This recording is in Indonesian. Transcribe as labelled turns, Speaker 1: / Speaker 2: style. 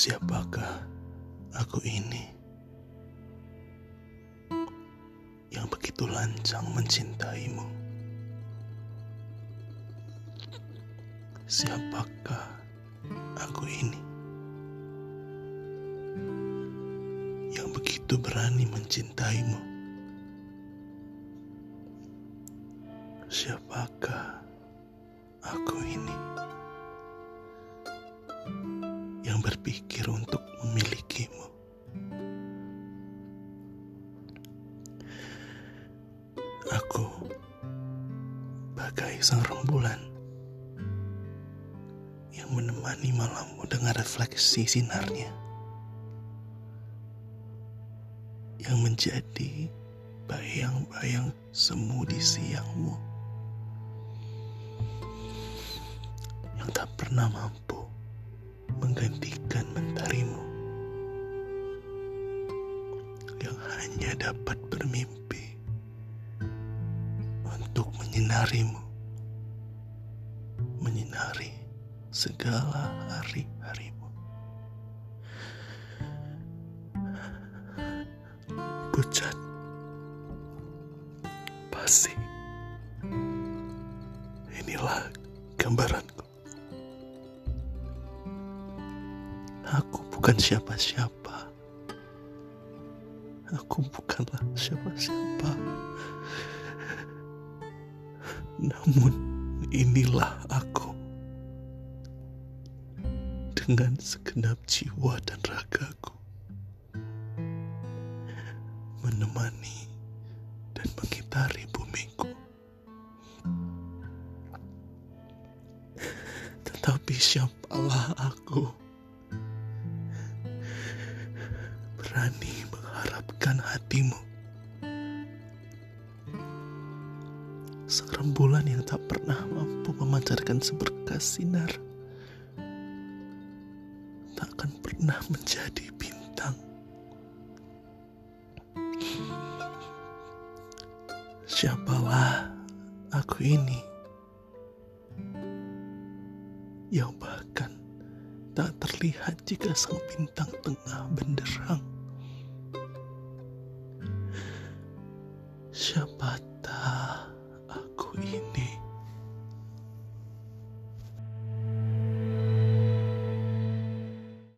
Speaker 1: Siapakah aku ini yang begitu lancang mencintaimu? Siapakah aku ini yang begitu berani mencintaimu? Siapakah aku ini berpikir untuk memilikimu? Aku bagai sang rembulan yang menemani malammu dengan refleksi sinarnya yang menjadi bayang-bayang semu di siangmu yang tak pernah mampu menggantikan mentarimu yang hanya dapat bermimpi untuk menyinarimu menyinari segala hari-harimu. Pucat pasti inilah gambaranku aku bukan siapa-siapa. Aku bukanlah siapa-siapa. Namun inilah aku. Dengan segenap jiwa dan ragaku. Menemani dan mengitari bumiku. Tetapi siapalah aku berani mengharapkan hatimu. Sang rembulan yang tak pernah mampu memancarkan seberkas sinar tak akan pernah menjadi bintang. Siapalah aku ini yang bahkan tak terlihat jika sang bintang tengah benderang. Siapa tak aku ini?